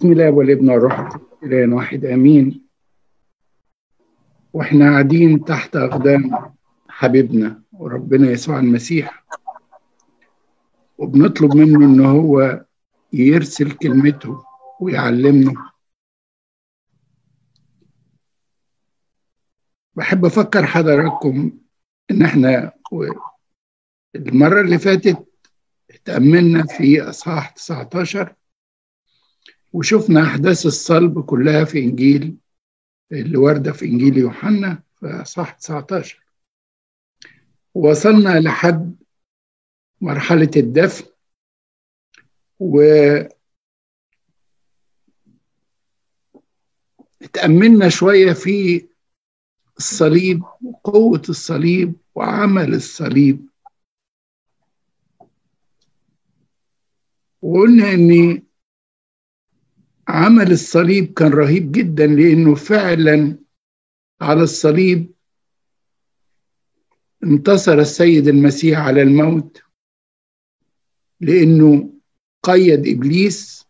بسم الله والابن والروح القدس إله واحد آمين. وإحنا قاعدين تحت أقدام حبيبنا وربنا يسوع المسيح. وبنطلب منه إن هو يرسل كلمته ويعلمنا. بحب أفكر حضراتكم إن إحنا المرة اللي فاتت تأملنا في أصحاح 19 وشفنا أحداث الصلب كلها في إنجيل اللي واردة في إنجيل يوحنا في أصحاح 19 وصلنا لحد مرحلة الدفن و اتأملنا شوية في الصليب وقوة الصليب وعمل الصليب. وقلنا ان عمل الصليب كان رهيب جدا لأنه فعلا على الصليب انتصر السيد المسيح على الموت لأنه قيد إبليس.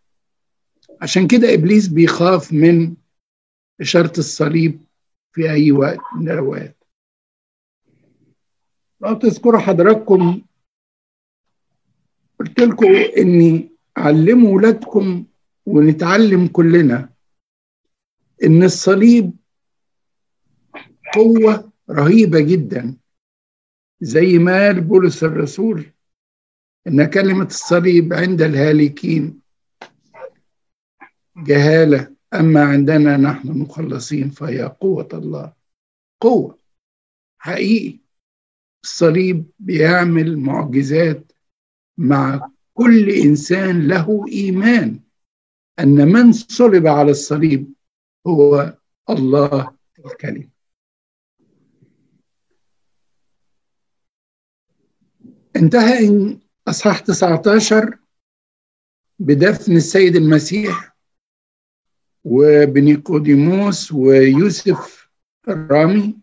عشان كده إبليس بيخاف من إشارة الصليب في أي وقت من الأوقات. لو تذكروا حضراتكم قلت لكم إني علموا ولادكم ونتعلم كلنا إن الصليب قوة رهيبة جدا. زي ما قال بولس الرسول إن كلمة الصليب عند الهالكين جهالة أما عندنا نحن مخلصين فهي قوة الله. قوة حقيقي. الصليب بيعمل معجزات مع كل إنسان له إيمان. أن من صلب على الصليب هو الله الكلمة انتهى أصحاح 19 بدفن السيد المسيح وبنيقوديموس ويوسف الرامي.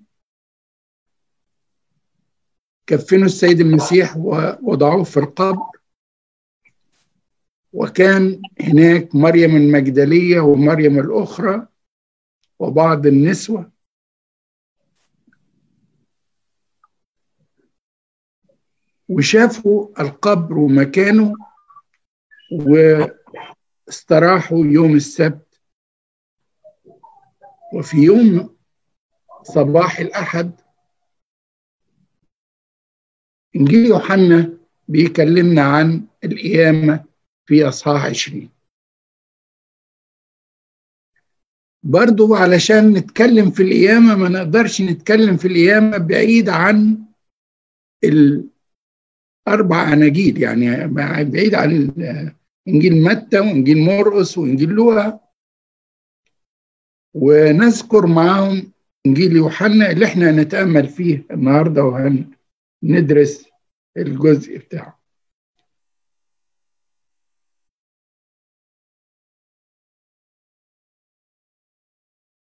كفنوا السيد المسيح ووضعوه في القبر. وكان هناك مريم المجدلية ومريم الأخرى وبعض النسوة. وشافوا القبر ومكانه واستراحوا يوم السبت. وفي يوم صباح الأحد إنجيل يوحنا بيكلمنا عن القيامة. في أصحاح عشرين. برضو علشان نتكلم في القيامة ما نقدرش نتكلم في القيامة بعيد عن الأربع أناجيل يعني بعيد عن إنجيل متى وإنجيل مرقس وإنجيل لوقا. ونذكر معاهم إنجيل يوحنا اللي إحنا هنتأمل فيه النهارده وهندرس الجزء بتاعه.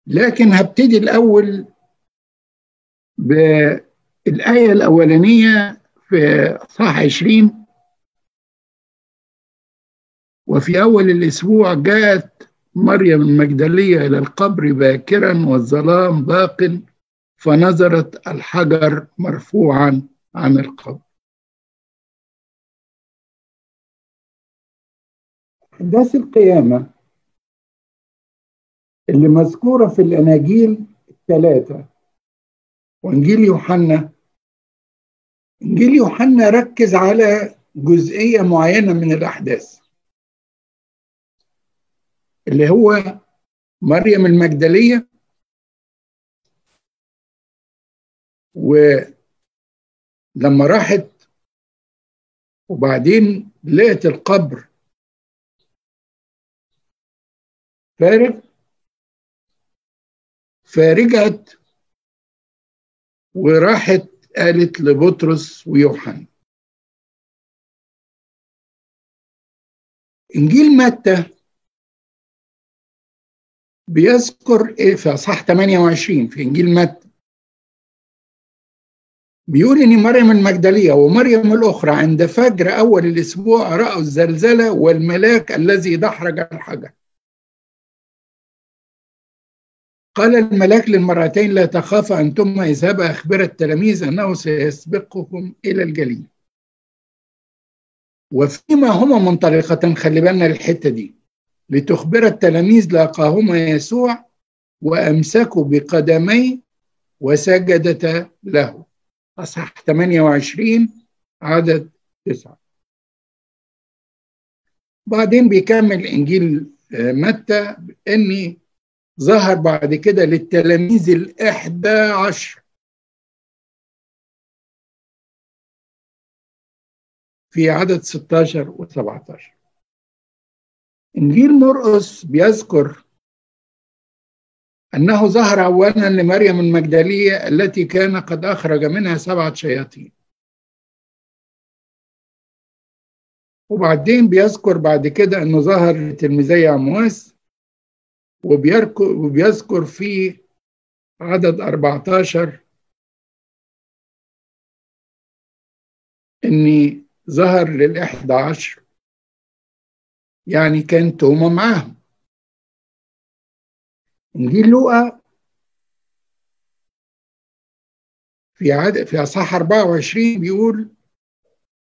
لكن هبتدي الأول بالآية الأولانية في صح عشرين. وفي أول الأسبوع جاءت مريم المجدلية إلى القبر باكرا والظلام باق فنظرت الحجر مرفوعا عن القبر. أحداث القيامة اللي مذكورة في الأناجيل الثلاثة. وإنجيل يوحنا. إنجيل يوحنا ركز على جزئية معينة من الأحداث. اللي هو مريم المجدلية ولما راحت وبعدين لقت القبر. فارغ فرجعت وراحت قالت لبطرس ويوحنا. إنجيل متى؟ بيذكر إيه في أصحاح 28 في إنجيل متى؟ بيقول إن مريم المجدلية ومريم الأخرى عند فجر أول الأسبوع رأوا الزلزلة والملاك الذي دحرج الحجر. قال الملاك للمرأتين لا تخافا أنتما اذهبا أخبر التلاميذ أنه سيسبقكم إلى الجليل وفيما هما منطلقة خلي بالنا الحتة دي لتخبر التلاميذ لاقاهما يسوع وأمسكوا بقدمي وسجدتا له. أصح 28 عدد تسعة. بعدين بيكمل إنجيل آه، متى؟ إني ظهر بعد كده للتلاميذ الإحدى عشر. في عدد 16 و 17 إنجيل مرقس بيذكر أنه ظهر أولا لمريم المجدلية التي كان قد أخرج منها سبعة شياطين. وبعدين بيذكر بعد كده أنه ظهر لتلميذي عمواس وبيذكر في عدد 14 إني ظهر للإحدى عشر يعني كان توما معاهم. انجيل لوقا في عدد في أصحاح 24 بيقول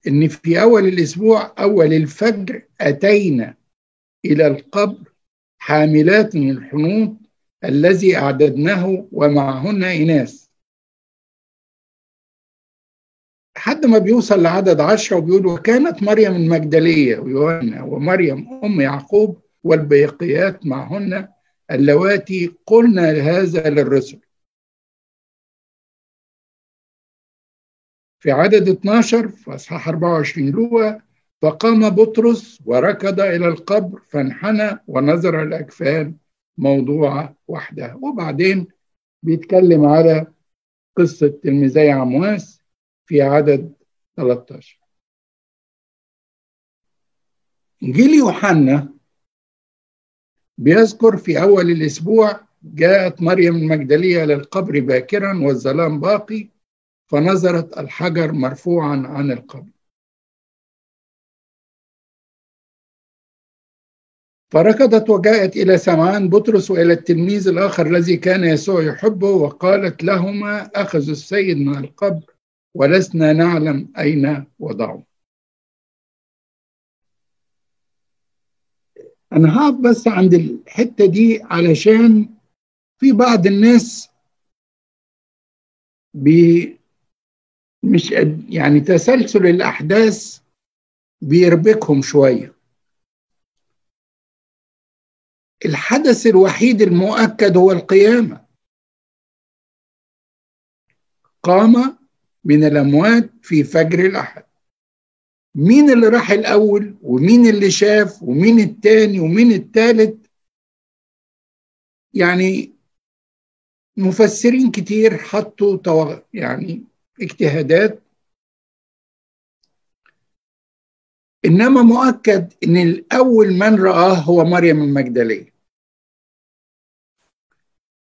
إن في أول الأسبوع أول الفجر أتينا إلى القبر حاملات من الحنوط الذي أعددناه ومعهن إناث. لحد ما بيوصل لعدد عشرة وبيقول وكانت مريم المجدلية ويوهنا ومريم أم يعقوب والبيقيات معهن اللواتي قلنا هذا للرسل. في عدد 12 في اصحاح 24 لوقا فقام بطرس وركض إلى القبر فانحنى ونظر الأكفان موضوعه وحدها وبعدين بيتكلم على قصة تلميذي عمواس في عدد 13 إنجيل يوحنا بيذكر في أول الأسبوع جاءت مريم المجدلية للقبر باكرا والظلام باقي فنظرت الحجر مرفوعا عن القبر. فركضت وجاءت إلى سمعان بطرس وإلى التلميذ الآخر الذي كان يسوع يحبه وقالت لهما أخذوا السيد من القبر ولسنا نعلم أين وضعه. أنا هقف بس عند الحتة دي علشان في بعض الناس بي مش يعني تسلسل الأحداث بيربكهم شوية. الحدث الوحيد المؤكد هو القيامة. قام من الأموات في فجر الأحد. مين اللي راح الأول ومين اللي شاف ومين التاني ومين التالت؟ يعني مفسرين كتير حطوا يعني اجتهادات إنما مؤكد إن الأول من رآه هو مريم المجدلية.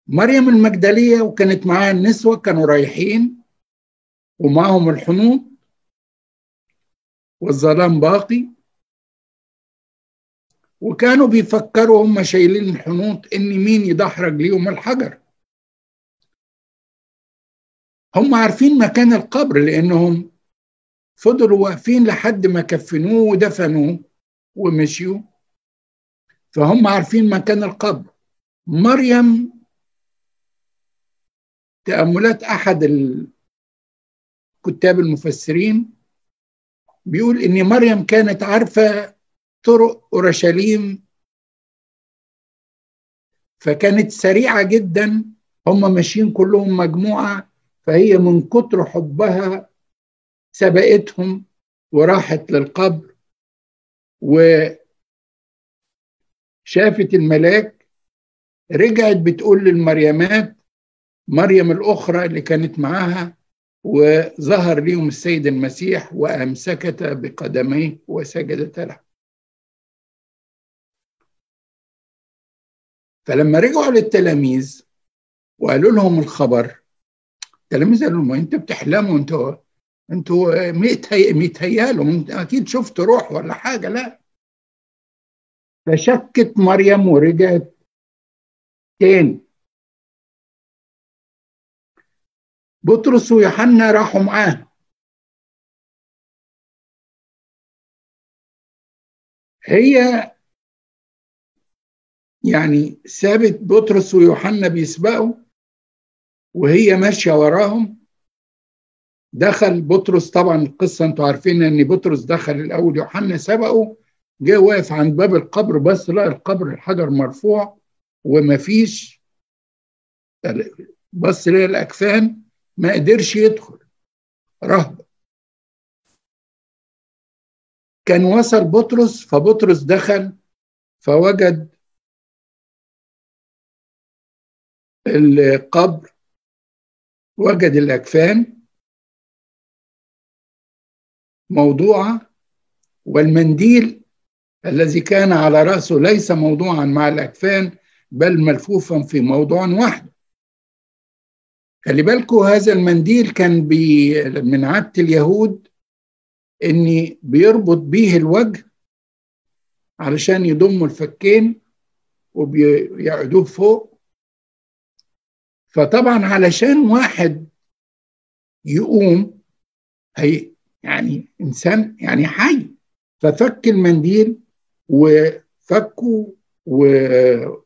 مريم المجدلية وكانت معاها النسوة كانوا رايحين ومعهم الحنوط والظلام باقي. وكانوا بيفكروا هم شايلين الحنوط إن مين يدحرج ليهم الحجر. هم عارفين مكان القبر لأنهم فضلوا واقفين لحد ما كفنوه ودفنوه ومشيوا. فهم عارفين مكان القبر. مريم تأملات أحد الكتاب المفسرين بيقول إن مريم كانت عارفة طرق أورشليم فكانت سريعة جدا. هم ماشيين كلهم مجموعة فهي من كتر حبها سبقتهم وراحت للقبر وشافت الملاك رجعت بتقول للمريمات مريم الأخرى اللي كانت معاها وظهر ليهم السيد المسيح وأمسكتا بقدميه وسجدت له. فلما رجعوا للتلاميذ وقالوا لهم الخبر التلاميذ قالوا لهم أنتوا بتحلموا أنتوا أنتوا متهيالهم أكيد شفت روح ولا حاجة لا. فشكت مريم ورجعت تاني. بطرس ويوحنا راحوا معاه هي يعني سابت بطرس ويوحنا بيسبقوا وهي ماشية وراهم. دخل بطرس. طبعا القصة أنتوا عارفين إن بطرس دخل الأول يوحنا سبقه جه واقف عند باب القبر بس لقى القبر الحجر مرفوع ومفيش بص لقى الأكفان ما قدرش يدخل. رهبه كان وصل بطرس فبطرس دخل فوجد القبر وجد الأكفان موضوعة والمنديل الذي كان على رأسه ليس موضوعا مع الأكفان بل ملفوفا في موضوع واحد. خلي بالكم هذا المنديل كان بي من عادة اليهود إني بيربط بيه الوجه علشان يضموا الفكين وبيقعدوه فوق. فطبعا علشان واحد يقوم هي يعني إنسان يعني حي. ففك المنديل وفكه وطبقه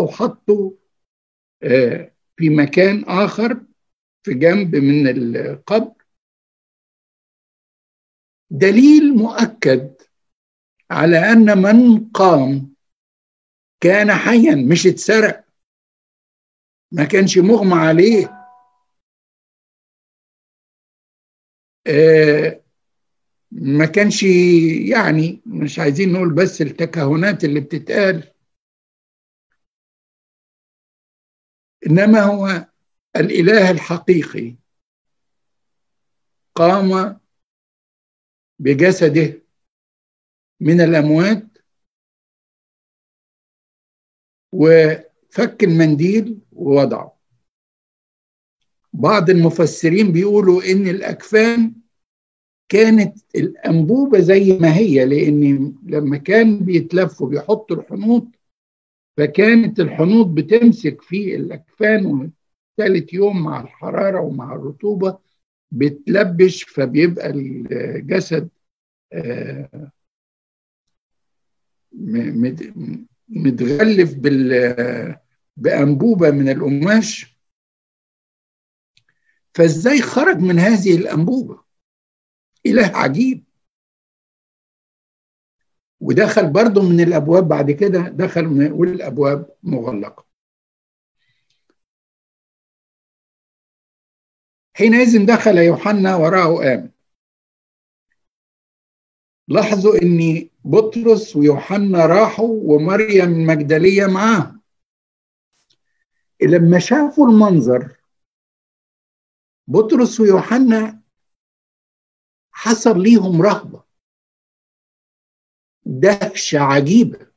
وحطه آه، في مكان آخر في جنب من القبر. دليل مؤكد على أن من قام كان حيا مش اتسرق. ما كانش مغمى عليه. ما كانش يعني مش عايزين نقول بس التكهنات اللي بتتقال إنما هو الإله الحقيقي قام بجسده من الأموات وفك المنديل ووضعه. بعض المفسرين بيقولوا إن الأكفان كانت الأنبوبة زي ما هي لأن لما كان بيتلف وبيحط الحنوط فكانت الحنوط بتمسك في الأكفان ثالث يوم مع الحرارة ومع الرطوبة بتلبش فبيبقى الجسد آه، متغلف بأنبوبة من القماش. فازاي خرج من هذه الأنبوبة؟ إله عجيب. ودخل برضه من الأبواب بعد كده دخل من والأبواب مغلقة. حينئذ دخل يوحنا وراءه آمن. لاحظوا إن بطرس ويوحنا راحوا ومريم المجدلية معاهم. لما شافوا المنظر بطرس ويوحنا حصل ليهم رهبة. دهشة عجيبة.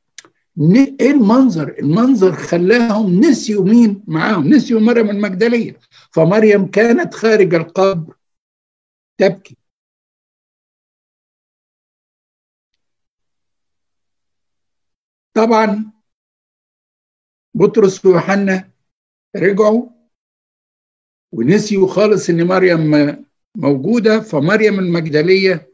إيه المنظر؟ المنظر خلاهم نسيوا مين؟ معاهم نسيوا مريم المجدلية. فمريم كانت خارج القبر تبكي. طبعا بطرس ويوحنا رجعوا ونسيوا خالص إن مريم موجودة فمريم المجدلية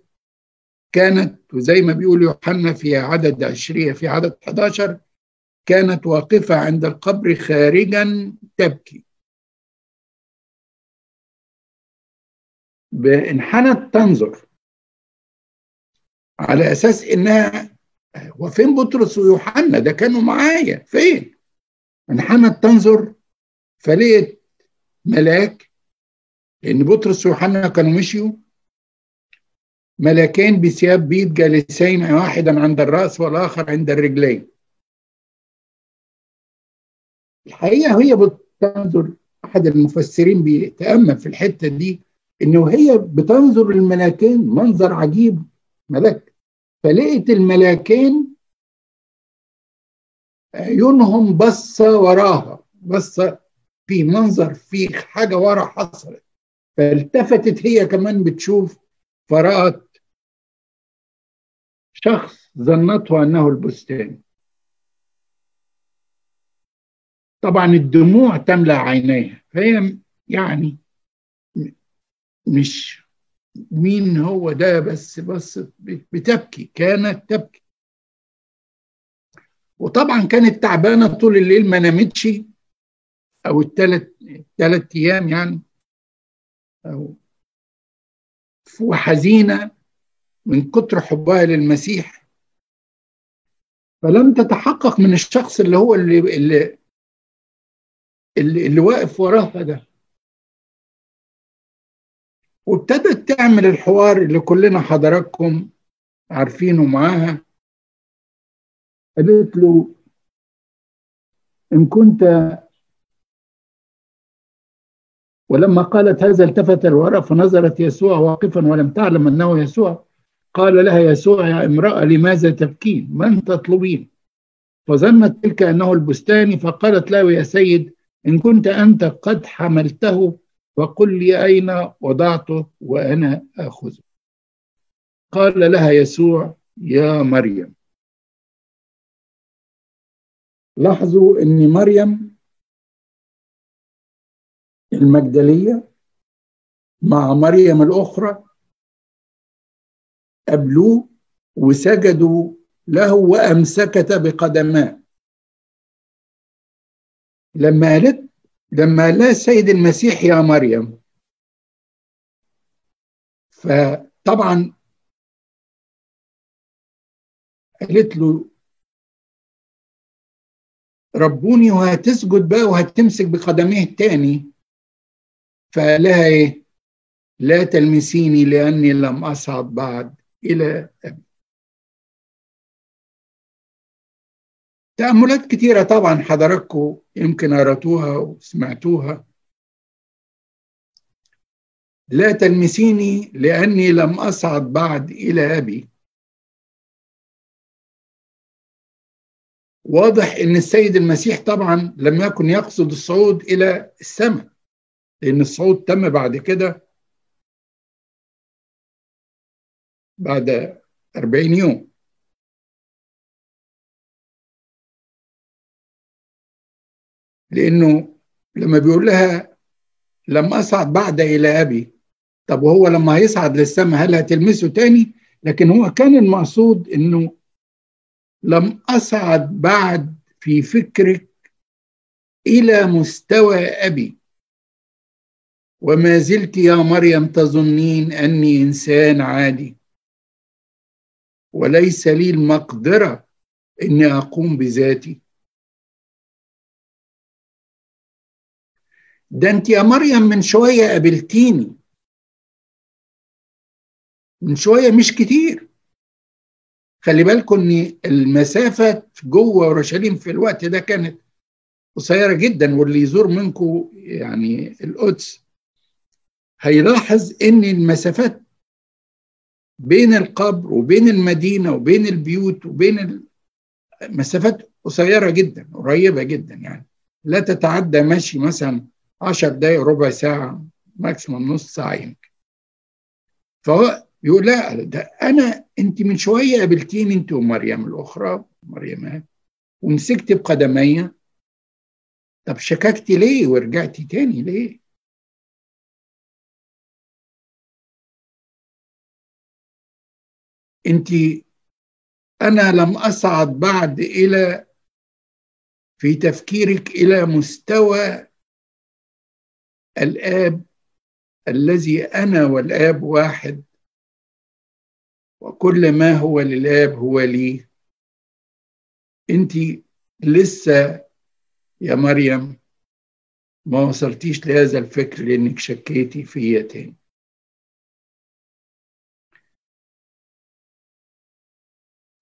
كانت وزي ما بيقول يوحنا في عدد عشرية في عدد 11 كانت واقفة عند القبر خارجا تبكي. انحنت تنظر على أساس إنها وفين بطرس ويوحنا؟ ده كانوا معايا. فين؟ انحنت تنظر فلقيت ملاك لأن بطرس ويوحنا كانوا مشيوا ملاكين بثياب بيض جالسين واحدا عند الرأس والآخر عند الرجلين. الحقيقة هي بتنظر أحد المفسرين بيتأمل في الحتة دي إنه هي بتنظر الملاكين منظر عجيب ملك فلقيت الملاكين عيونهم بصة وراها بصة في منظر في حاجة ورا حصلت. فالتفتت هي كمان بتشوف فرأت شخص ظنته أنه البستان. طبعا الدموع تملأ عينيها. فهي يعني مش مين هو ده بس بس بتبكي كانت تبكي. وطبعا كانت تعبانة طول الليل ما نامتش. أو الثلاث ثلاث أيام يعني. أو وحزينة من كتر حبها للمسيح. فلم تتحقق من الشخص اللي هو اللي اللي اللي, اللي واقف وراها ده. وابتدت تعمل الحوار اللي كلنا حضراتكم عارفينه معاها. قالت له إن كنت ولما قالت هذا التفت الوراء فنظرت يسوع واقفا ولم تعلم أنه يسوع. قال لها يسوع يا امرأة لماذا تبكين؟ من تطلبين؟ فظنت تلك أنه البستاني فقالت له يا سيد إن كنت أنت قد حملته فقل لي أين وضعته وأنا آخذه قال لها يسوع يا مريم. لاحظوا إن مريم المجدلية مع مريم الأخرى قابلوه وسجدوا له وامسكتا بقدماه. لما قالت لما قال السيد المسيح يا مريم. فطبعا قالت له ربوني وهتسجد بقى وهتمسك بقدميه التاني. فقال إيه؟ لا تلمسيني لأني لم أصعد بعد إلى أبي. تأملات كتيرة طبعا حضراتكم يمكن قرأتوها وسمعتوها. لا تلمسيني لأني لم أصعد بعد إلى أبي. واضح إن السيد المسيح طبعا لم يكن يقصد الصعود إلى السماء. لأن الصعود تم بعد كده بعد أربعين يوم. لأنه لما بيقول لها لم أصعد بعد إلى أبي طب وهو لما هيصعد للسماء هل هتلمسه تاني؟ لكن هو كان المقصود أنه لم أصعد بعد في فكرك إلى مستوى أبي. وما زلت يا مريم تظنين أني إنسان عادي. وليس لي المقدرة أني أقوم بذاتي. ده أنت يا مريم من شوية قابلتيني. من شوية مش كتير. خلي بالكم إن المسافة جوه أورشليم في الوقت ده كانت قصيرة جدا واللي يزور منكم يعني القدس. هيلاحظ إن المسافات بين القبر وبين المدينة وبين البيوت وبين المسافات قصيرة جدا قريبة جدا يعني. لا تتعدى ماشي مثلا 10 دقائق ربع ساعة ماكسيموم نص ساعة يمكن. فهو يقول لا ده أنا أنت من شوية قابلتيني أنت ومريم الأخرى مريم ومسكت بقدمي طب شككتي ليه ورجعتي تاني ليه؟ انت أنا لم اصعد بعد إلى في تفكيرك إلى مستوى الاب الذي أنا والاب واحد وكل ما هو للاب هو لي. انت لسه يا مريم ما وصلتيش لهذا الفكر لانك شكيتي فيا تاني.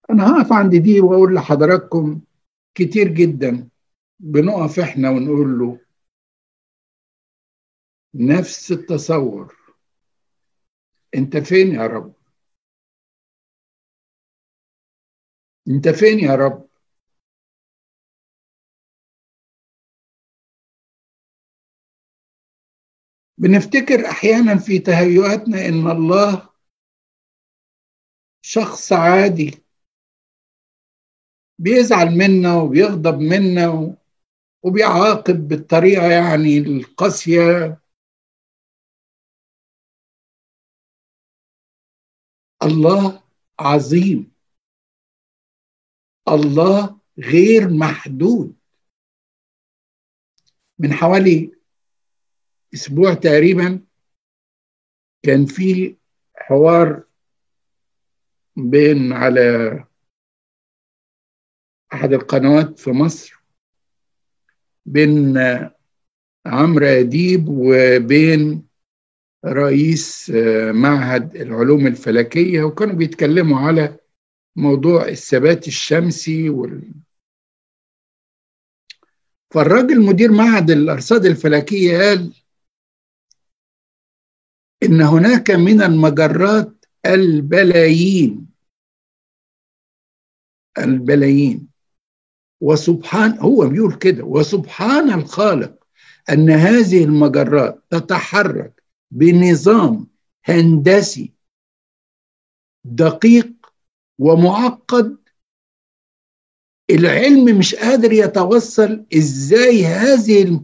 أنا هقف عند دي وأقول لحضراتكم كتير جدا بنقف إحنا ونقول له نفس التصور. أنت فين يا رب؟ أنت فين يا رب؟ بنفتكر أحيانا في تهيؤاتنا إن الله شخص عادي. بيزعل منا وبيغضب منا وبيعاقب بالطريقة يعني القاسية. الله عظيم. الله غير محدود. من حوالي أسبوع تقريبا كان في حوار بين على أحد القنوات في مصر بين عمرو أديب وبين رئيس معهد العلوم الفلكية وكانوا بيتكلموا على موضوع الثبات الشمسي وال... فالراجل مدير معهد الأرصاد الفلكية قال إن هناك من المجرات البلايين البلايين وسبحان هو بيقول كده وسبحان الخالق أن هذه المجرات تتحرك بنظام هندسي دقيق ومعقد. العلم مش قادر يتوصل إزاي هذه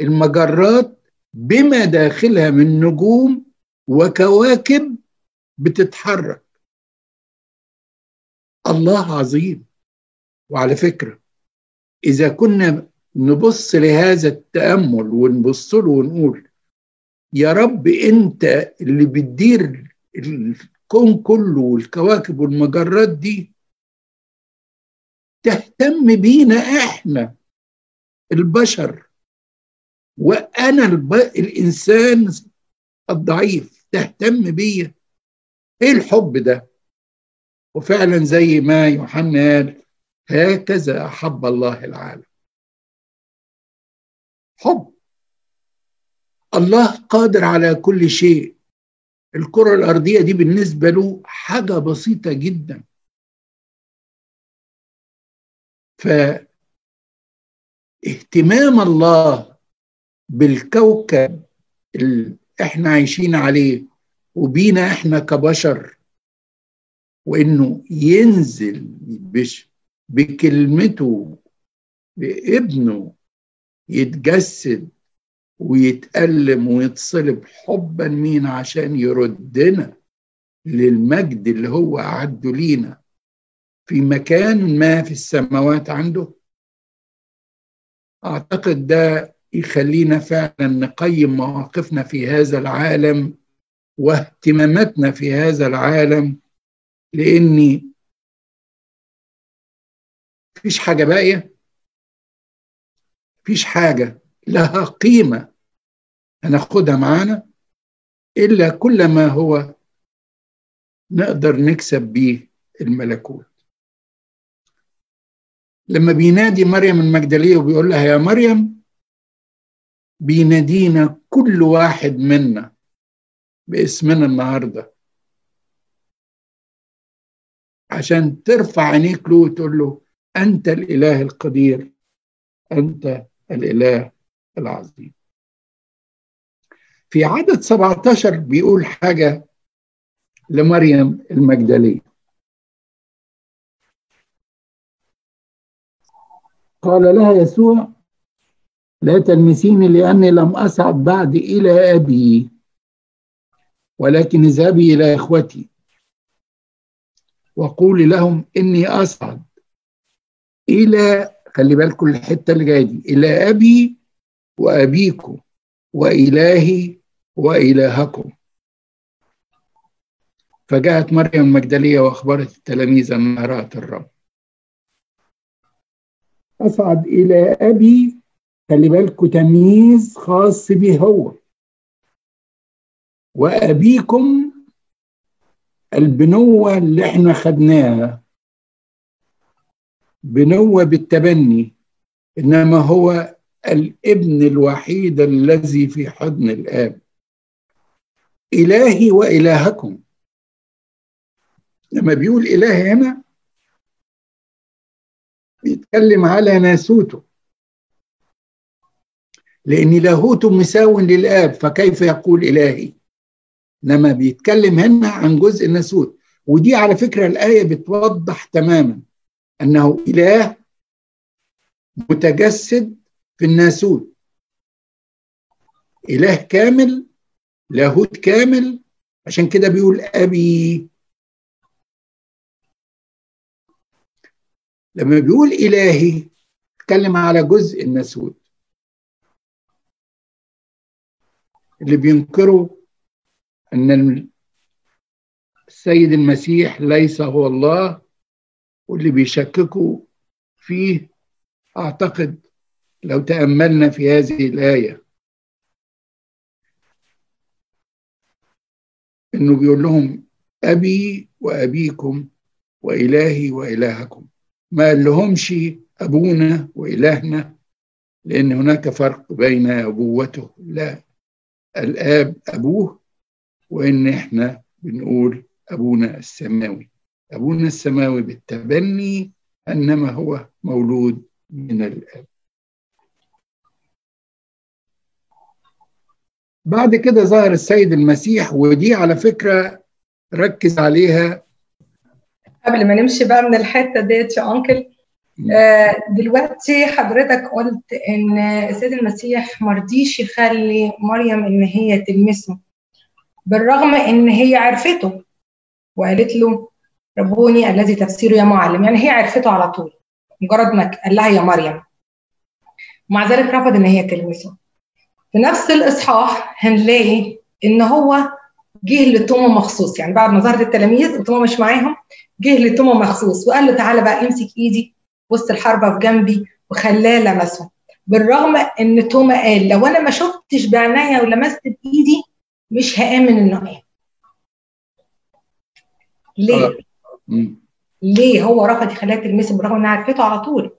المجرات بما داخلها من نجوم وكواكب بتتحرك. الله عظيم. وعلى فكرة إذا كنا نبص لهذا التأمل ونبص له ونقول يا رب أنت اللي بتدير الكون كله والكواكب والمجرات دي تهتم بينا إحنا البشر وأنا الب... الإنسان الضعيف تهتم بيا. إيه الحب ده؟ وفعلا زي ما يوحنا قال هكذا احب الله العالم. حب. الله قادر على كل شيء. الكرة الأرضية دي بالنسبة له حاجة بسيطة جدا. فاهتمام الله بالكوكب اللي إحنا عايشين عليه وبينا إحنا كبشر وإنه ينزل بش بكلمته بابنه يتجسد ويتألم ويتصلب حبا مين عشان يردنا للمجد اللي هو أعده لينا في مكان ما في السماوات عنده؟ أعتقد ده يخلينا فعلا نقيم مواقفنا في هذا العالم واهتماماتنا في هذا العالم لأني مفيش حاجة باقية. مفيش حاجة لها قيمة هناخدها معانا إلا كل ما هو نقدر نكسب بيه الملكوت. لما بينادي مريم المجدلية وبيقول لها يا مريم بينادينا كل واحد منا باسمنا النهارده. عشان ترفع عينيك له وتقول له أنت الإله القدير. أنت الإله العظيم. في عدد 17 بيقول حاجة لمريم المجدلية. قال لها يسوع لا تلمسيني لأني لم أصعد بعد إلى أبي ولكن اذهبي إلى إخوتي. وقولي لهم إني أصعد إلى خلي بالكم الحتة اللي جاية دي إلى أبي وأبيكم وإلهي وإلهكم. فجاءت مريم المجدلية وأخبرت التلاميذ ان رأت الرب. أصعد إلى أبي خلي بالكم تمييز خاص به هو. وأبيكم البنوة اللي إحنا خدناها. بنوة بالتبني إنما هو الابن الوحيد الذي في حضن الآب. إلهي وإلهكم. لما بيقول إله هنا بيتكلم على ناسوته. لأن لاهوته مساو للآب فكيف يقول إلهي؟ إنما بيتكلم هنا عن جزء الناسوت. ودي على فكرة الآية بتوضح تماما. أنه إله متجسد في الناسوت. إله كامل لاهوت كامل. عشان كده بيقول أبي. لما بيقول إلهي اتكلم على جزء الناسوت. اللي بينكروا أن السيد المسيح ليس هو الله واللي بيشككوا فيه أعتقد لو تأملنا في هذه الآية إنه بيقول لهم أبي وأبيكم وإلهي وإلهكم. ما قال لهمش أبونا وإلهنا لأن هناك فرق بين أبوته لا الآب أبوه وإن إحنا بنقول أبونا السماوي. أبونا السماوي بالتبني أنما هو مولود من الآب. بعد كده ظهر السيد المسيح ودي على فكرة ركز عليها. قبل ما نمشي بقى من الحتة ديت يا أنكل آه دلوقتي حضرتك قلت إن السيد المسيح مرضيش يخلي مريم إن هي تلمسه بالرغم إن هي عرفته وقالت له ربوني الذي تفسيره يا معلم. يعني هي عرفته على طول. مجرد ما قال لها يا مريم. ومع ذلك رفض إن هي تلمسه. في نفس الإصحاح هنلاقي إن هو جه لتوما مخصوص. يعني بعد ما ظهرت التلاميذ وتوما مش معاهم جه لتوما مخصوص وقال له تعالى بقى امسك إيدي وسط الحربة في جنبي وخلاه لمسه. بالرغم إن توما قال لو أنا ما شفتش بعناية ولمست بإيدي مش هآمن إنه قام ليه؟ ليه هو رفض يخليها تلمسه بالرغم انها عرفته على طول؟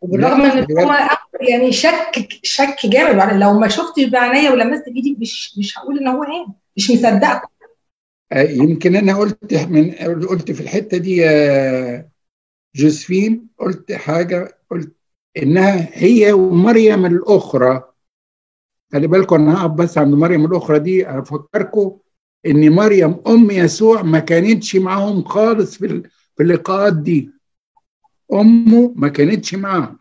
وبالرغم إن توما يعني شك شك جامد. لو ما شفتش بعناية ولمست بايدي مش مش هقول إن هو قام. مش مصدقه يمكن أنا قلت من قلت في الحتة دي يا جوزفين قلت حاجة قلت إنها هي ومريم الأخرى. خلي بالكم أنا هقف بس عند مريم الأخرى دي افكركم إن مريم أم يسوع ما كانتش معاهم خالص في اللقاءات دي. أمه ما كانتش معاهم.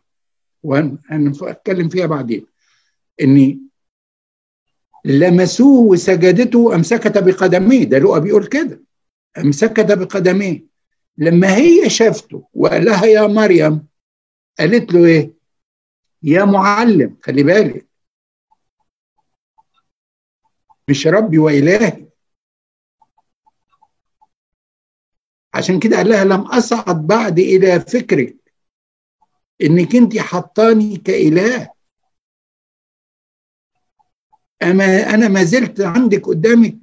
وأنا اتكلم فيها بعدين. اني لمسوه وسجدته أمسكت بقدميه. ده لقى بيقول كده. أمسكت بقدميه. لما هي شافته وقال لها يا مريم قالت له إيه؟ يا معلم خلي بالك. مش ربي وإلهي. عشان كده قال لها لم اصعد بعد إلى فكرك. إنك أنت حطاني كإله. أما أنا ما زلت عندك قدامك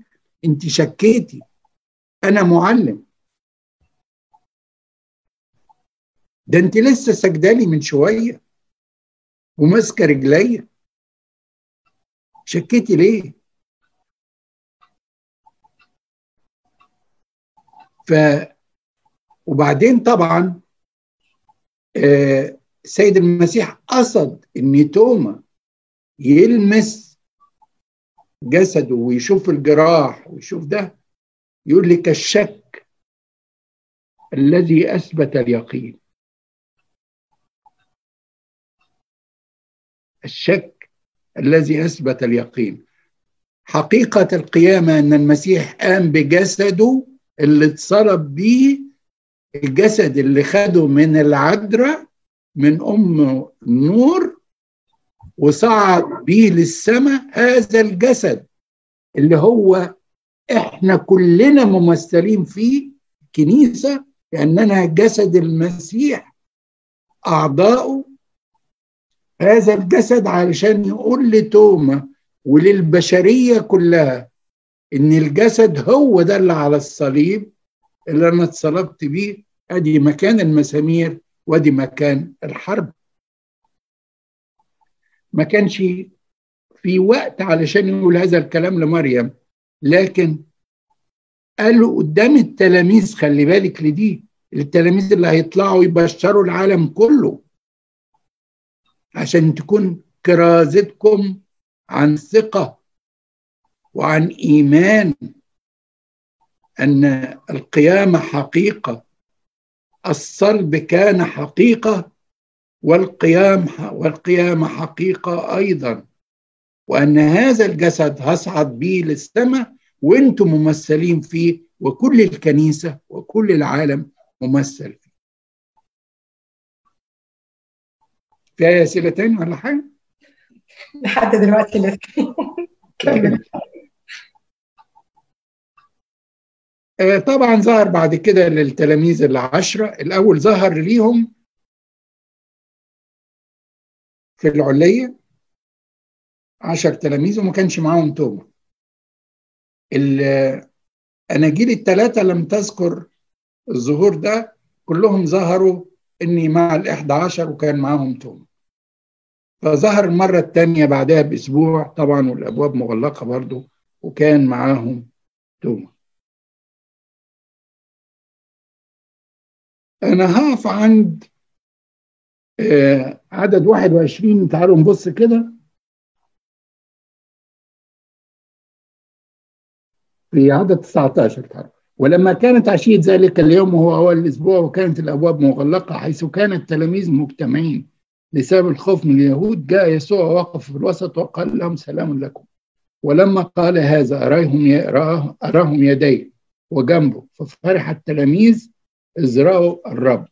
أنت شكيتي. أنا معلم. ده أنت لسه سجدالي من شوية وماسكة رجليا شكيتي ليه؟ ف وبعدين طبعا السيد آه المسيح قصد إن توما يلمس جسده ويشوف الجراح ويشوف ده يقول لك الشك الذي أثبت اليقين. الشك الذي أثبت اليقين. حقيقة القيامة إن المسيح قام بجسده اللي اتصلب بيه الجسد اللي خده من العذراء من أم النور وصعد بيه للسماء هذا الجسد اللي هو إحنا كلنا ممثلين فيه كنيسة لأننا جسد المسيح أعضاؤه. هذا الجسد علشان يقول لتوما وللبشرية كلها إن الجسد هو ده اللي على الصليب اللي أنا اتصلبت بيه أدي مكان المسامير وأدي مكان الحرب. ما كانش في وقت علشان يقول هذا الكلام لمريم لكن قالوا قدام التلاميذ خلي بالك لدي التلاميذ اللي هيطلعوا يبشروا العالم كله عشان تكون كرازتكم عن ثقة وعن إيمان. أن القيامة حقيقة الصلب كان حقيقة والقيام والقيامة حقيقة أيضا. وأن هذا الجسد هصعد به للسماء وأنتم ممثلين فيه وكل الكنيسة وكل العالم ممثل فيه. في أي أسئلة تاني ولا حاجة؟ لحد دلوقتي لسه كمل. طبعا ظهر بعد كده للتلاميذ العشرة. الأول ظهر ليهم في العلية عشر تلاميذ وما كانش معاهم توما الأناجيل الثلاثة لم تذكر الظهور ده. كلهم ظهروا إني مع الإحدى عشر وكان معاهم توما فظهر المرة الثانية بعدها بأسبوع طبعا والأبواب مغلقة برضو وكان معاهم توما أنا هقف عند عدد 21 تعالوا نبص كده. في عدد 19 تعالوا. ولما كانت عشية ذلك اليوم وهو أول الأسبوع وكانت الأبواب مغلقة حيث كان التلاميذ مجتمعين بسبب الخوف من اليهود جاء يسوع وقف في الوسط وقال لهم سلام لكم. ولما قال هذا أراهم أراهم يديه وجنبه. ففرح التلاميذ إزرعوا الرب.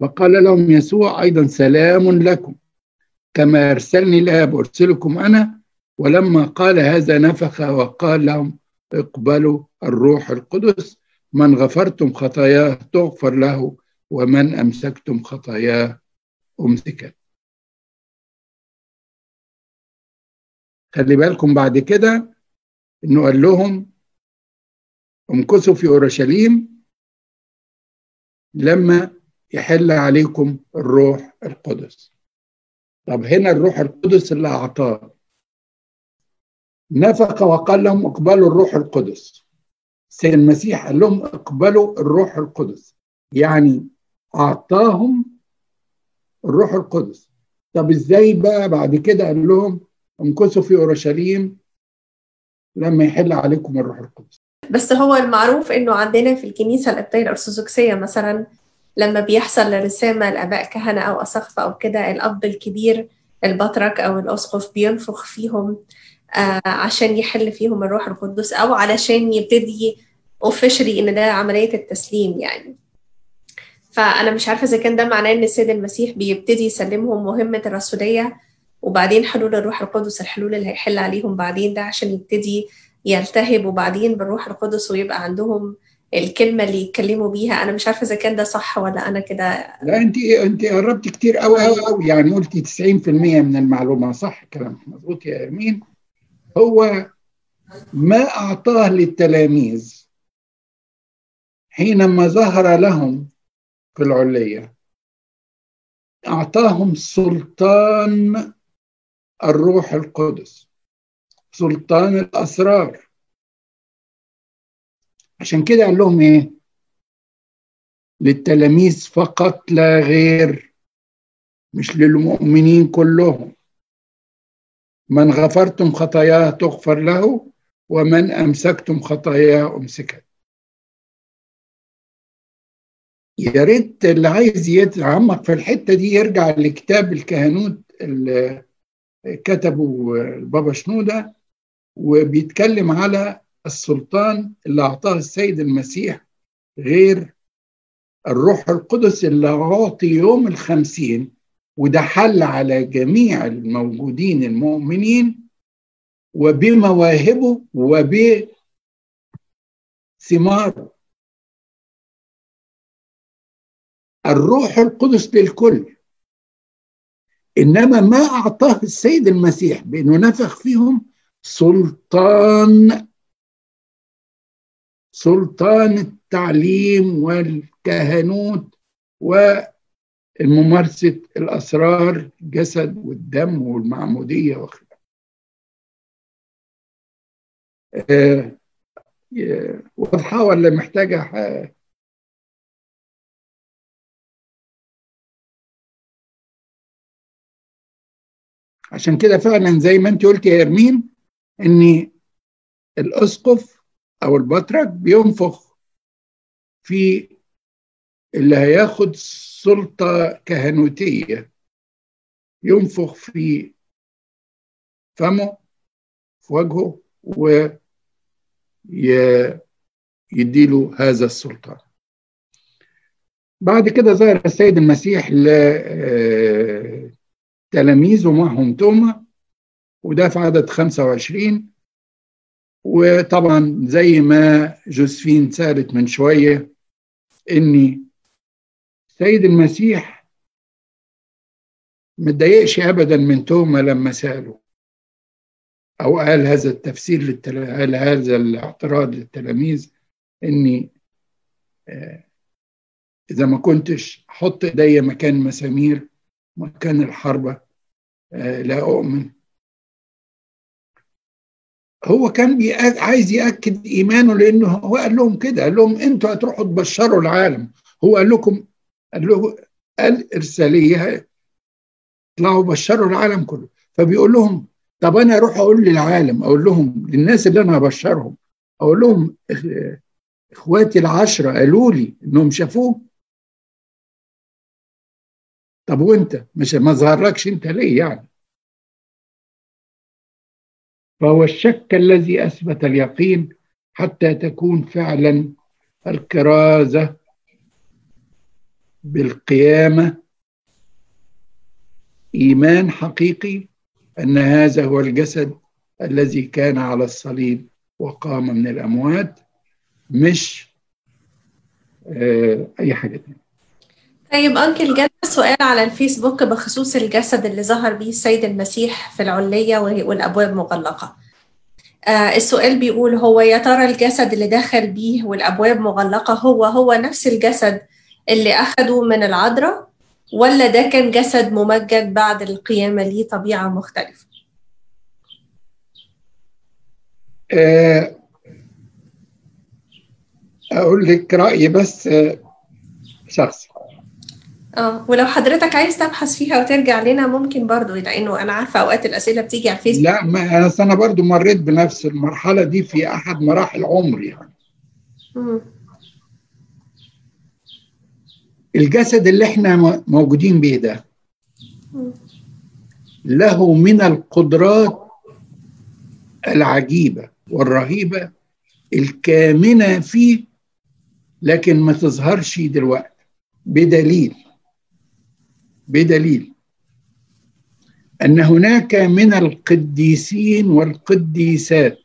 وقال لهم يسوع أيضا سلام لكم. كما أرسلني الآب أرسلكم أنا. ولما قال هذا نفخ وقال لهم اقبلوا الروح القدس. من غفرتم خطاياه تغفر له. ومن أمسكتم خطاياه أمسكت خلي بالكم بعد كده إنه قال لهم امكثوا في اورشليم لما يحل عليكم الروح القدس. طب هنا الروح القدس اللي أعطاه. نفق وقال لهم اقبلوا الروح القدس. سيد المسيح قال لهم اقبلوا الروح القدس. يعني أعطاهم الروح القدس. طب إزاي بقى بعد كده قال لهم امكثوا في اورشليم لما يحل عليكم الروح القدس؟ بس هو المعروف إنه عندنا في الكنيسة القبطيه الارثوذكسيه مثلا لما بيحصل رسامة لأباء كهنة أو اساقفه أو كده الأب الكبير البطرك أو الاسقف بينفخ فيهم آه عشان يحل فيهم الروح القدس أو علشان يبتدي اوفيشلي إن ده عملية التسليم يعني. فأنا مش عارفة إذا كان ده معناه إن السيد المسيح بيبتدي يسلمهم مهمة الرسولية وبعدين حلول الروح القدس الحلول اللي هيحل عليهم بعدين ده عشان يبتدي يلتهب وبعدين بالروح القدس ويبقى عندهم الكلمة اللي يتكلموا بيها. أنا مش عارفة إذا كان ده صح ولا أنا كده. لا أنت أنت قربت كتير قوي قوي قوي يعني قلتي 90% من المعلومة. صح كلامك مظبوط يا إرمين. هو ما أعطاه للتلاميذ حينما ظهر لهم في العلية أعطاهم سلطان الروح القدس. سلطان الأسرار. عشان كده قال لهم إيه؟ للتلاميذ فقط لا غير مش للمؤمنين كلهم. من غفرتم خطاياه تغفر له ومن أمسكتم خطاياه أمسكت يا ريت اللي عايز يتعمق في الحتة دي يرجع لكتاب الكهنوت اللي كتبه البابا شنودة. وبيتكلم على السلطان اللي أعطاه السيد المسيح غير الروح القدس اللي أعطي يوم الخمسين وده حل على جميع الموجودين المؤمنين وبمواهبه وبثماره الروح القدس للكل. إنما ما أعطاه السيد المسيح بأنه نفخ فيهم سلطان سلطان التعليم والكهنوت وممارسة الأسرار الجسد والدم والمعمودية وخلافه آه واضحة ولا محتاجة عشان كده فعلا زي ما انت قلت يا ارمين ان الأسقف أو البطرك بينفخ في اللي هياخد سلطة كهنوتية. ينفخ في فمه في وجهه ويديله هذا السلطان. بعد كده ظهر السيد المسيح لتلاميذه معهم توما. وده في عدد 25 وطبعا زي ما جوزفين سألت من شوية إني سيد المسيح متضايقش أبدا من توما لما سأله أو قال هذا التفسير للتل... قال هذا الاعتراض للتلاميذ إني إذا ما كنتش أحط إيديا مكان مسامير مكان الحربة لا أؤمن. هو كان. عايز يأكد إيمانه لأنه هو قال لهم كده قال لهم أنتوا هتروحوا تبشروا العالم. هو قال لكم قال له قال إرسالية اطلعوا بشروا العالم كله. فبيقول لهم طب أنا أروح أقول للعالم أقول لهم للناس اللي أنا هبشرهم. أقول لهم إخواتي العشرة قالوا لي إنهم شافوه. طب وأنت؟ مش ما ظهرلكش أنت ليه يعني؟ فهو الشك الذي أثبت اليقين حتى تكون فعلا الكرازه بالقيامة. إيمان حقيقي أن هذا هو الجسد الذي كان على الصليب وقام من الأموات مش آه أي حاجة تانية. طيب أنكل جانا سؤال على الفيسبوك بخصوص الجسد اللي ظهر به السيد المسيح في العلية والأبواب مغلقة آه السؤال بيقول هو يا ترى الجسد اللي دخل بيه والأبواب مغلقة هو هو نفس الجسد اللي أخده من العذراء ولا ده كان جسد ممجد بعد القيامة ليه طبيعة مختلفة؟ آه أقول لك رأيي بس شخصي آه ولو حضرتك عايز تبحث فيها وترجع لنا ممكن برضو لأنه أنا عارفة أوقات الأسئلة بتيجي على الفيسبوك لا ما أنا برضو مريت بنفس المرحلة دي في أحد مراحل عمري يعني. الجسد اللي إحنا موجودين بيه ده. له من القدرات العجيبة والرهيبة الكامنة فيه لكن ما تظهرش دلوقتي بدليل بدليل أن هناك من القديسين والقديسات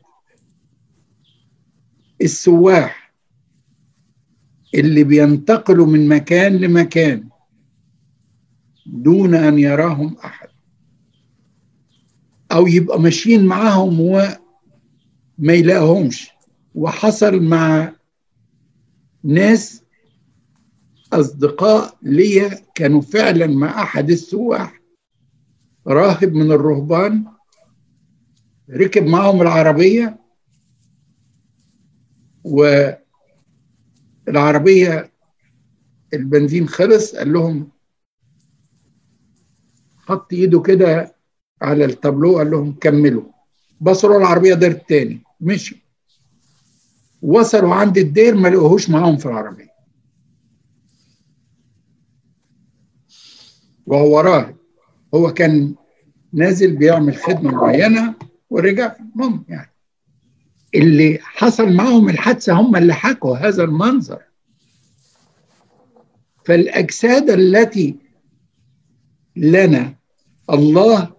السواح اللي بينتقلوا من مكان لمكان دون أن يراهم أحد أو يبقى ماشيين معاهم وما يلاقوهمش وحصل مع ناس أصدقاء ليا كانوا فعلا مع أحد السواح راهب من الرهبان ركب معهم العربية والعربية البنزين خلص قال لهم حط إيده كده على التابلو قال لهم كملوا. بصروا العربية دير تاني مشوا. وصلوا عند الدير ما لقوهوش معاهم في العربية. وهو راهب. هو كان نازل بيعمل خدمة معينة ورجع المهم يعني. اللي حصل معهم الحادثة هم اللي حكوا هذا المنظر. فالأجساد التي لنا الله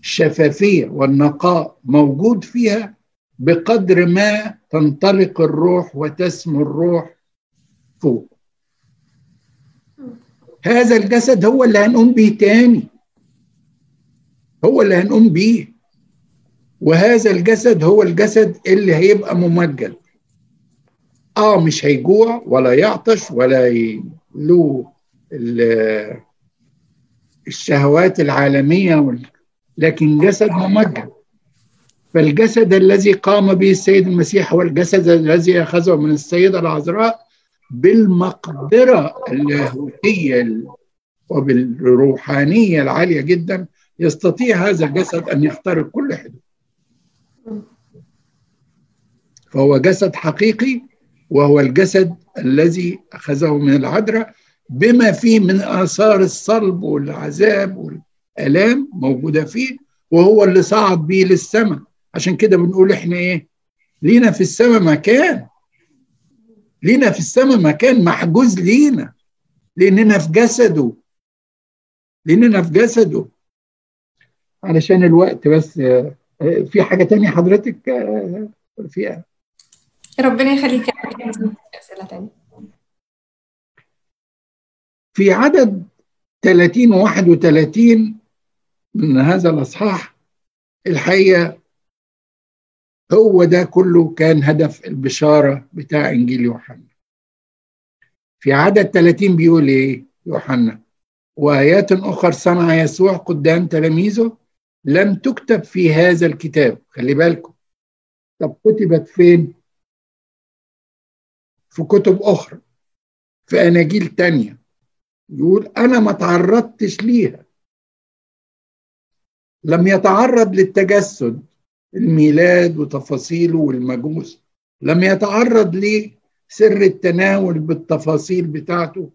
الشفافية والنقاء موجود فيها بقدر ما تنطلق الروح وتسمو الروح فوق. هذا الجسد هو اللي هنقوم بيه تاني. هو اللي هنقوم بيه. وهذا الجسد هو الجسد اللي هيبقى ممجد. آه مش هيجوع ولا يعطش ولا له الشهوات العالمية لكن جسد ممجد. فالجسد الذي قام به السيد المسيح هو الجسد الذي أخذه من السيدة العذراء بالمقدرة اللاهوتية وبالروحانية العالية جدا يستطيع هذا الجسد أن يخترق كل حدود. فهو جسد حقيقي وهو الجسد الذي أخذه من العذراء بما فيه من آثار الصلب والعذاب والآلام موجودة فيه وهو اللي صعد بيه للسماء. عشان كده بنقول إحنا إيه؟ لينا في السماء مكان. لينا في السماء مكان محجوز لينا. لأننا في جسده. لأننا في جسده. علشان الوقت بس. في حاجة تانية حضرتك؟ فيها ربنا يخليك أسئلة تانية. في عدد 30 و 31 من هذا الأصحاح الحقيقة هو ده كله كان هدف البشارة بتاع إنجيل يوحنا. في عدد 30 بيقول إيه يوحنا؟ وآيات أخر صنع يسوع قدام تلاميذه لم تكتب في هذا الكتاب. خلي بالكم. طب كتبت فين؟ في كتب أخرى. في أناجيل تانية. يقول أنا ما تعرضتش ليها. لم يتعرض للتجسد. الميلاد وتفاصيله والمجوس. لم يتعرض لسر التناول بالتفاصيل بتاعته.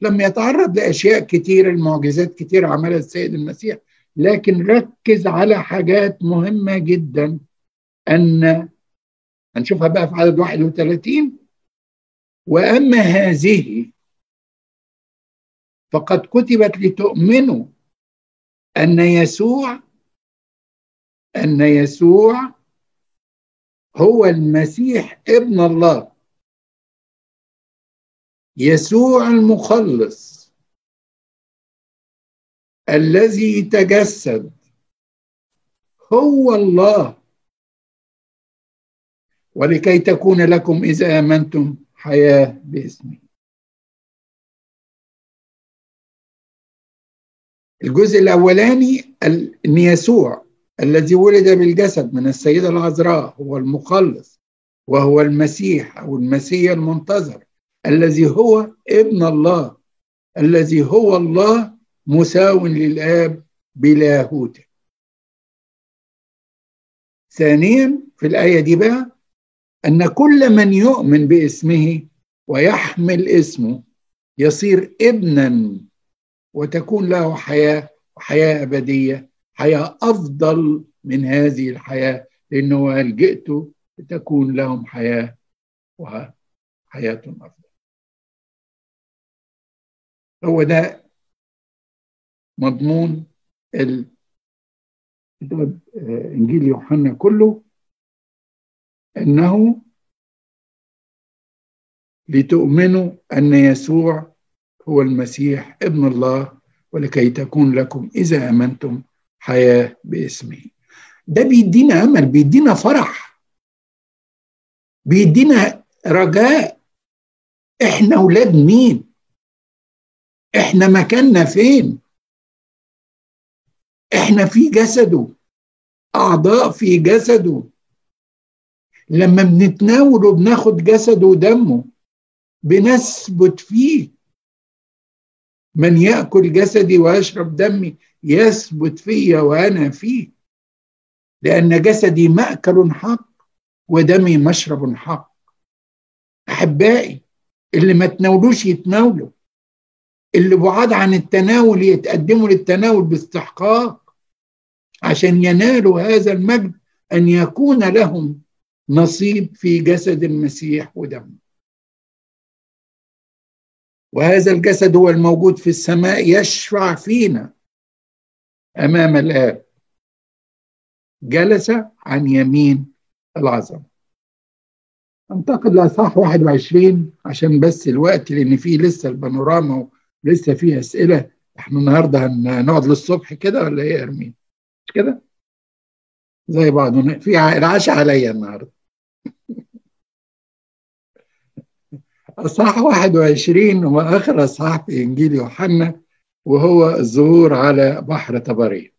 لم يتعرض لأشياء كتير المعجزات كتير عملها السيد المسيح. لكن ركز على حاجات مهمة جدا. ان هنشوفها بقى في عدد 31 وأما هذه فقد كتبت لتؤمنوا أن يسوع أن يسوع هو المسيح ابن الله. يسوع المخلص. الذي تجسد. هو الله. ولكي تكون لكم إذا آمنتم حياة باسمه. الجزء الأولاني أن يسوع. الذي ولد بالجسد من السيدة العذراء هو المخلص وهو المسيح أو المسيح المنتظر الذي هو ابن الله الذي هو الله مساو للآب بلاهوته ثانيا في الآية دي بقى أن كل من يؤمن باسمه ويحمل اسمه يصير ابنا وتكون له حياة وحياه أبدية. حياة أفضل من هذه الحياة لأنه قال جئت لتكون لهم حياة وحياة أفضل. هو ده مضمون كتاب إنجيل يوحنا كله أنه لتؤمنوا أن يسوع هو المسيح ابن الله ولكي تكون لكم إذا آمنتم حياة باسمه ده بيدينا أمل بيدينا فرح. بيدينا رجاء. إحنا أولاد مين؟ إحنا مكاننا فين؟ إحنا في جسده. أعضاء في جسده. لما بنتناول وبناخد جسده ودمه. بنثبت فيه. من يأكل جسدي ويشرب دمي. يثبت فيا وأنا فيه. لأن جسدي مأكل حق ودمي مشرب حق. أحبائي اللي ما تناولوش يتناولوا. اللي بعاد عن التناول يتقدموا للتناول باستحقاق. عشان ينالوا هذا المجد أن يكون لهم نصيب في جسد المسيح ودمه. وهذا الجسد هو الموجود في السماء يشفع فينا. أمام الآب. جلس عن يمين العظمه أنتقل لاصحاح 21 عشان بس الوقت لأن فيه لسه البانوراما ولسه فيه أسئلة. إحنا النهارده هنقعد للصبح كده ولا إيه يا أرمين؟ مش كده؟ زي بعض في العشاء عليا النهارده. اصحاح 21 هو اخر اصحاح في إنجيل يوحنا. وهو الظهور على بحر طبريه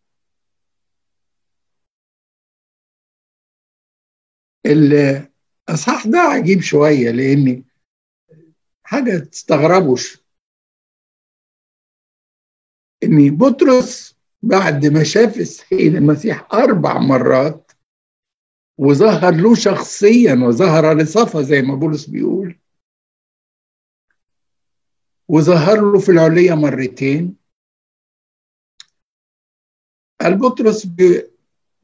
الاصحاح ده عجيب شوية لأن حاجة تستغربوش إن بطرس بعد ما شاف السيد المسيح أربع مرات وظهر له شخصيا وظهر لصفا زي ما بولس بيقول وظهر له في العلية مرتين. قال بطرس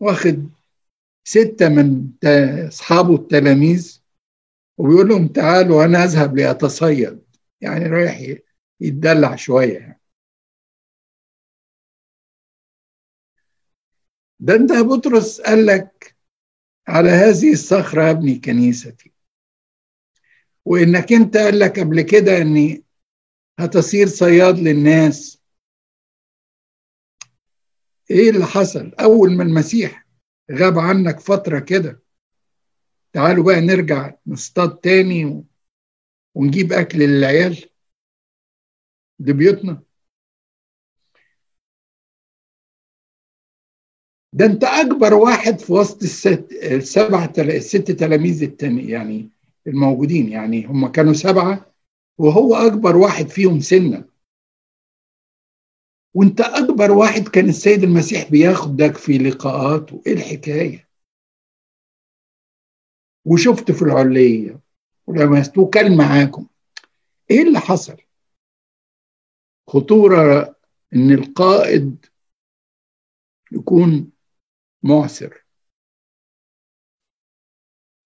واخد ستة من أصحابه التلاميذ وبيقول لهم تعالوا أنا أذهب لأتصيد. يعني رايح يتدلع شوية يعني. ده انت بطرس قال لك على هذه الصخرة أبني كنيستي. وإنك أنت قال لك قبل كده إني هتصير صياد للناس. إيه اللي حصل؟ أول ما المسيح غاب عنك فترة كده تعالوا بقى نرجع نصطاد تاني ونجيب أكل للعيال لبيوتنا ده أنت أكبر واحد في وسط الست السبع الست تلاميذ التاني يعني الموجودين يعني هم كانوا سبعة وهو أكبر واحد فيهم سنا وأنت أكبر واحد كان السيد المسيح بياخدك في لقاءاته إيه الحكاية؟ وشفت في العلية ولمست وكان معاكم. إيه اللي حصل؟ خطورة إن القائد يكون معسر.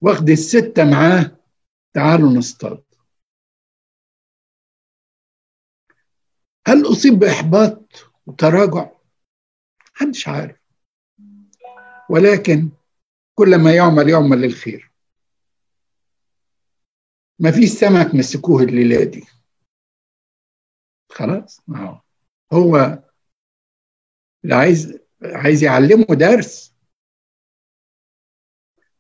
واخد الستة معاه تعالوا نصطاد. هل أصيب بإحباط وتراجع؟ محدش عارف. ولكن كل ما يعمل يعمل للخير. ما فيش سمك مسكوه الليلة دي. خلاص؟ هو اللي عايز عايز يعلمه درس.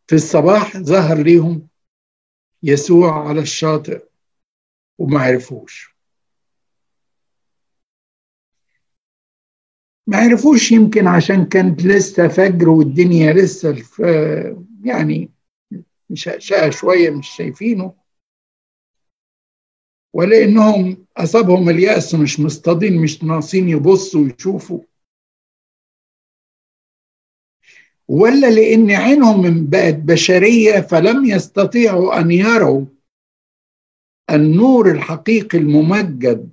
في الصباح ظهر ليهم يسوع على الشاطئ وما عرفوش. ما عرفوش يمكن عشان كانت لسه فجر والدنيا لسه يعني شقة شوية مش شايفينه. ولأنهم أصابهم اليأس مش مصطادين مش ناقصين يبصوا ويشوفوا. ولا لأن عينهم بقت بشرية فلم يستطيعوا أن يروا النور الحقيقي الممجد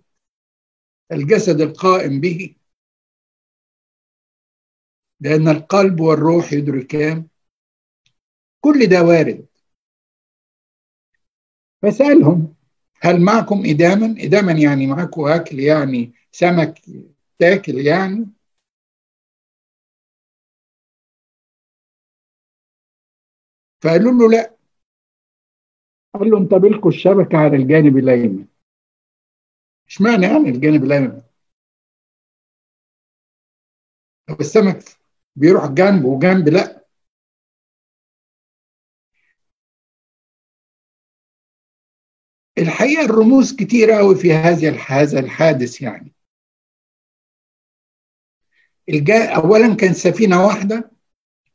الجسد القائم به. لأن القلب والروح يدركان كل ده وارد. فسألهم هل معكم إداما؟ إداما يعني معكم أكل يعني سمك تاكل يعني؟ فقالوا له لا. قال له انت بلكوا الشبكة على الجانب الأيمن. إشمعنى يعني الجانب الأيمن؟ طب السمك بيروح جنب وجنب لا. الحقيقة الرموز كتير قوي في هذا هذا الحادث يعني. الجا اولا كان سفينة واحدة.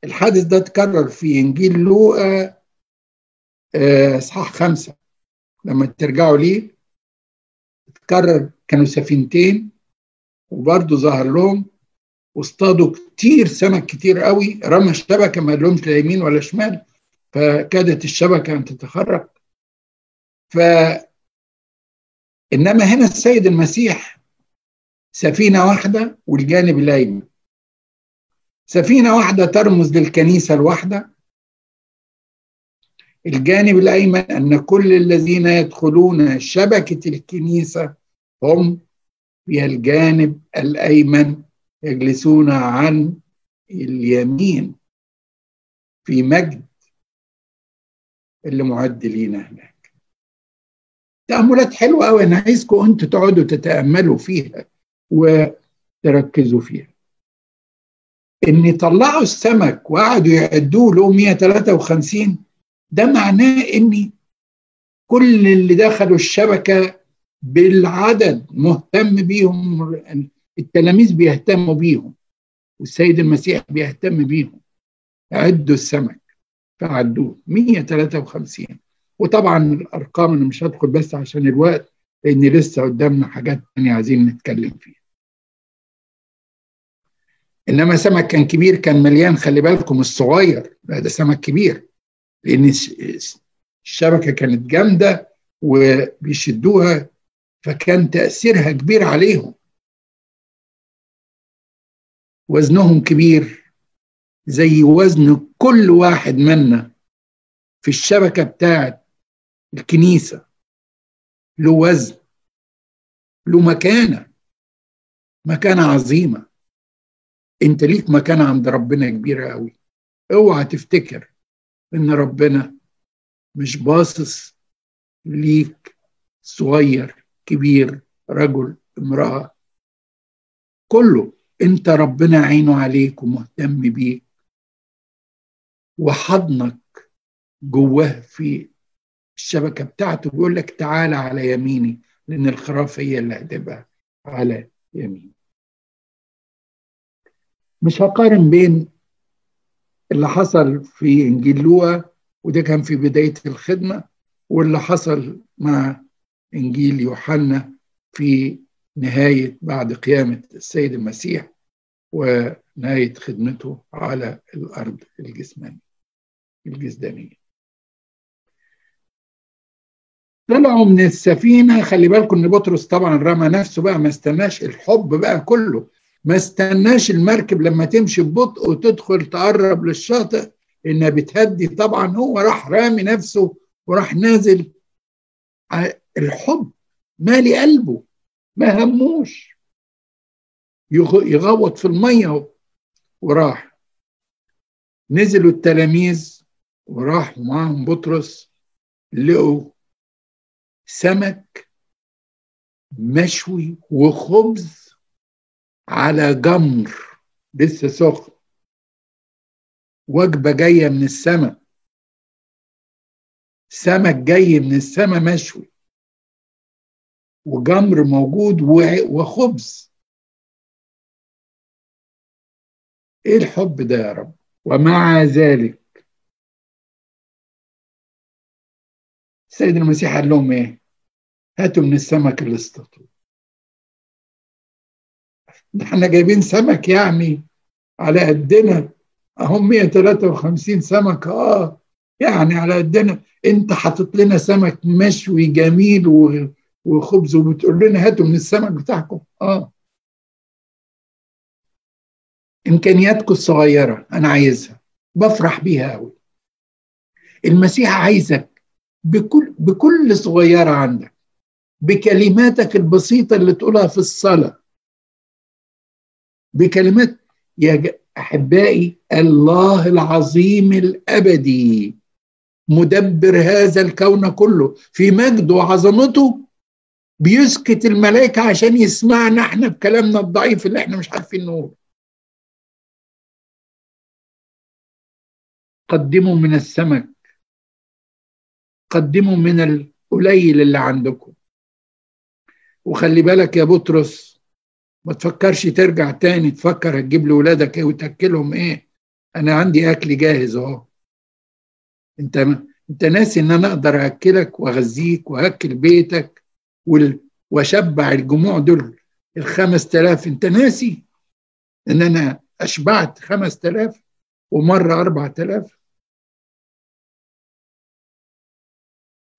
الحادث ده اتكرر في إنجيل لوقا اصحاح خمسة. لما ترجعوا ليه اتكرر كانوا سفينتين وبرضه ظهر لهم واصطادوا كتير سمك كتير قوي رمى الشبكة ما لهمش لا يمين ولا شمال فكادت الشبكة أن تتخرق ف إنما هنا السيد المسيح سفينة واحدة والجانب الأيمن. سفينة واحدة ترمز للكنيسة الواحدة. الجانب الأيمن أن كل الذين يدخلون شبكة الكنيسة هم في الجانب الأيمن. يجلسون عن اليمين في مجد اللي معد لينا هناك. تأملات حلوة أوي أنا عايزكم أنتوا تقعدوا تتأملوا فيها وتركزوا فيها. إن طلعوا السمك وقعدوا يعدوه له 153 ده معناه إن كل اللي دخلوا الشبكة بالعدد مهتم بيهم التلاميذ بيهتموا بيهم والسيد المسيح بيهتم بيهم. عدوا السمك فعدوه. 153 وطبعا الأرقام أنا مش هدخل بس عشان الوقت لأن لسه قدامنا حاجات تانية عايزين نتكلم فيها. إنما سمك كان كبير كان مليان. خلي بالكم الصغير لا ده سمك كبير. لأن الشبكة كانت جامدة وبيشدوها فكان تأثيرها كبير عليهم. وزنهم كبير زي وزن كل واحد منا في الشبكة بتاعت الكنيسة. له وزن له مكانة مكانة عظيمة. انت ليك مكانة عند ربنا كبيرة قوي. اوعى تفتكر ان ربنا مش باصص ليك صغير كبير رجل امرأة كله. انت ربنا عينه عليك ومهتم بيك وحضنك جواه في الشبكة بتاعته بيقول لك تعالى على يميني لأن الخراف هي اللي هتبقى على يميني. مش هقارن بين اللي حصل في إنجيل لوقا وده كان في بداية الخدمة واللي حصل مع إنجيل يوحنا في نهاية بعد قيامة السيد المسيح ونهاية خدمته على الأرض الجسمانية الجسدانية. طلعوا من السفينة. خلي بالكم إن بطرس طبعا رمى نفسه بقى ما استناش الحب بقى كله ما استناش المركب لما تمشي ببطء وتدخل تقرب للشاطئ إنها بتهدي طبعا. هو راح رامي نفسه وراح نازل. الحب مالي قلبه. ما هموش. يغوط في المية وراح. نزلوا التلاميذ وراحوا معاهم بطرس. لقوا سمك مشوي وخبز على جمر. لسه سخن. وجبة جاية من السماء. سمك جاي من السماء مشوي. وجمر موجود وخبز. إيه الحب ده يا رب؟ ومع ذلك السيد المسيح قال لهم إيه؟ هاتوا من السمك اللي اصطادوه إحنا جايبين سمك يعني على قدنا. اهم 153 سمكه آه يعني على قدنا. أنت حاطط لنا سمك مشوي جميل وخبز وبتقول لنا هاتوا من السمك بتاعكم. آه. إمكانياتكم الصغيرة أنا عايزها. بفرح بيها قوي المسيح عايزك بكل بكل صغيرة عندك. بكلماتك البسيطة اللي تقولها في الصلاة. بكلمات يا أحبائي الله العظيم الأبدي. مدبر هذا الكون كله. في مجده وعظمته بيسكت الملائكة عشان يسمعنا. إحنا بكلامنا الضعيف اللي إحنا مش عارفين نقوله. قدموا من السمك. قدموا من القليل اللي عندكم. وخلي بالك يا بطرس ما تفكرش ترجع تاني. تفكر هتجيب لولادك إيه وتاكلهم إيه. أنا عندي اكل جاهز اهو. انت انت ناسي ان أنا أقدر اكلك واغذيك واكل بيتك. واشبع الجموع دول الخمس تلاف. انت ناسي ان أنا اشبعت خمس تلاف ومرة أربع تلاف؟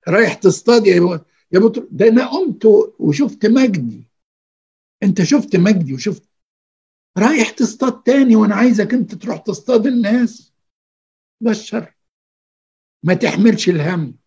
رايح تصطاد يا يا بطل ده أنا قمت وشفت مجدي. أنت شفت مجدي وشفت. رايح تصطاد تاني وأنا عايزك أنت تروح تصطاد الناس. الشر ما تحملش الهم.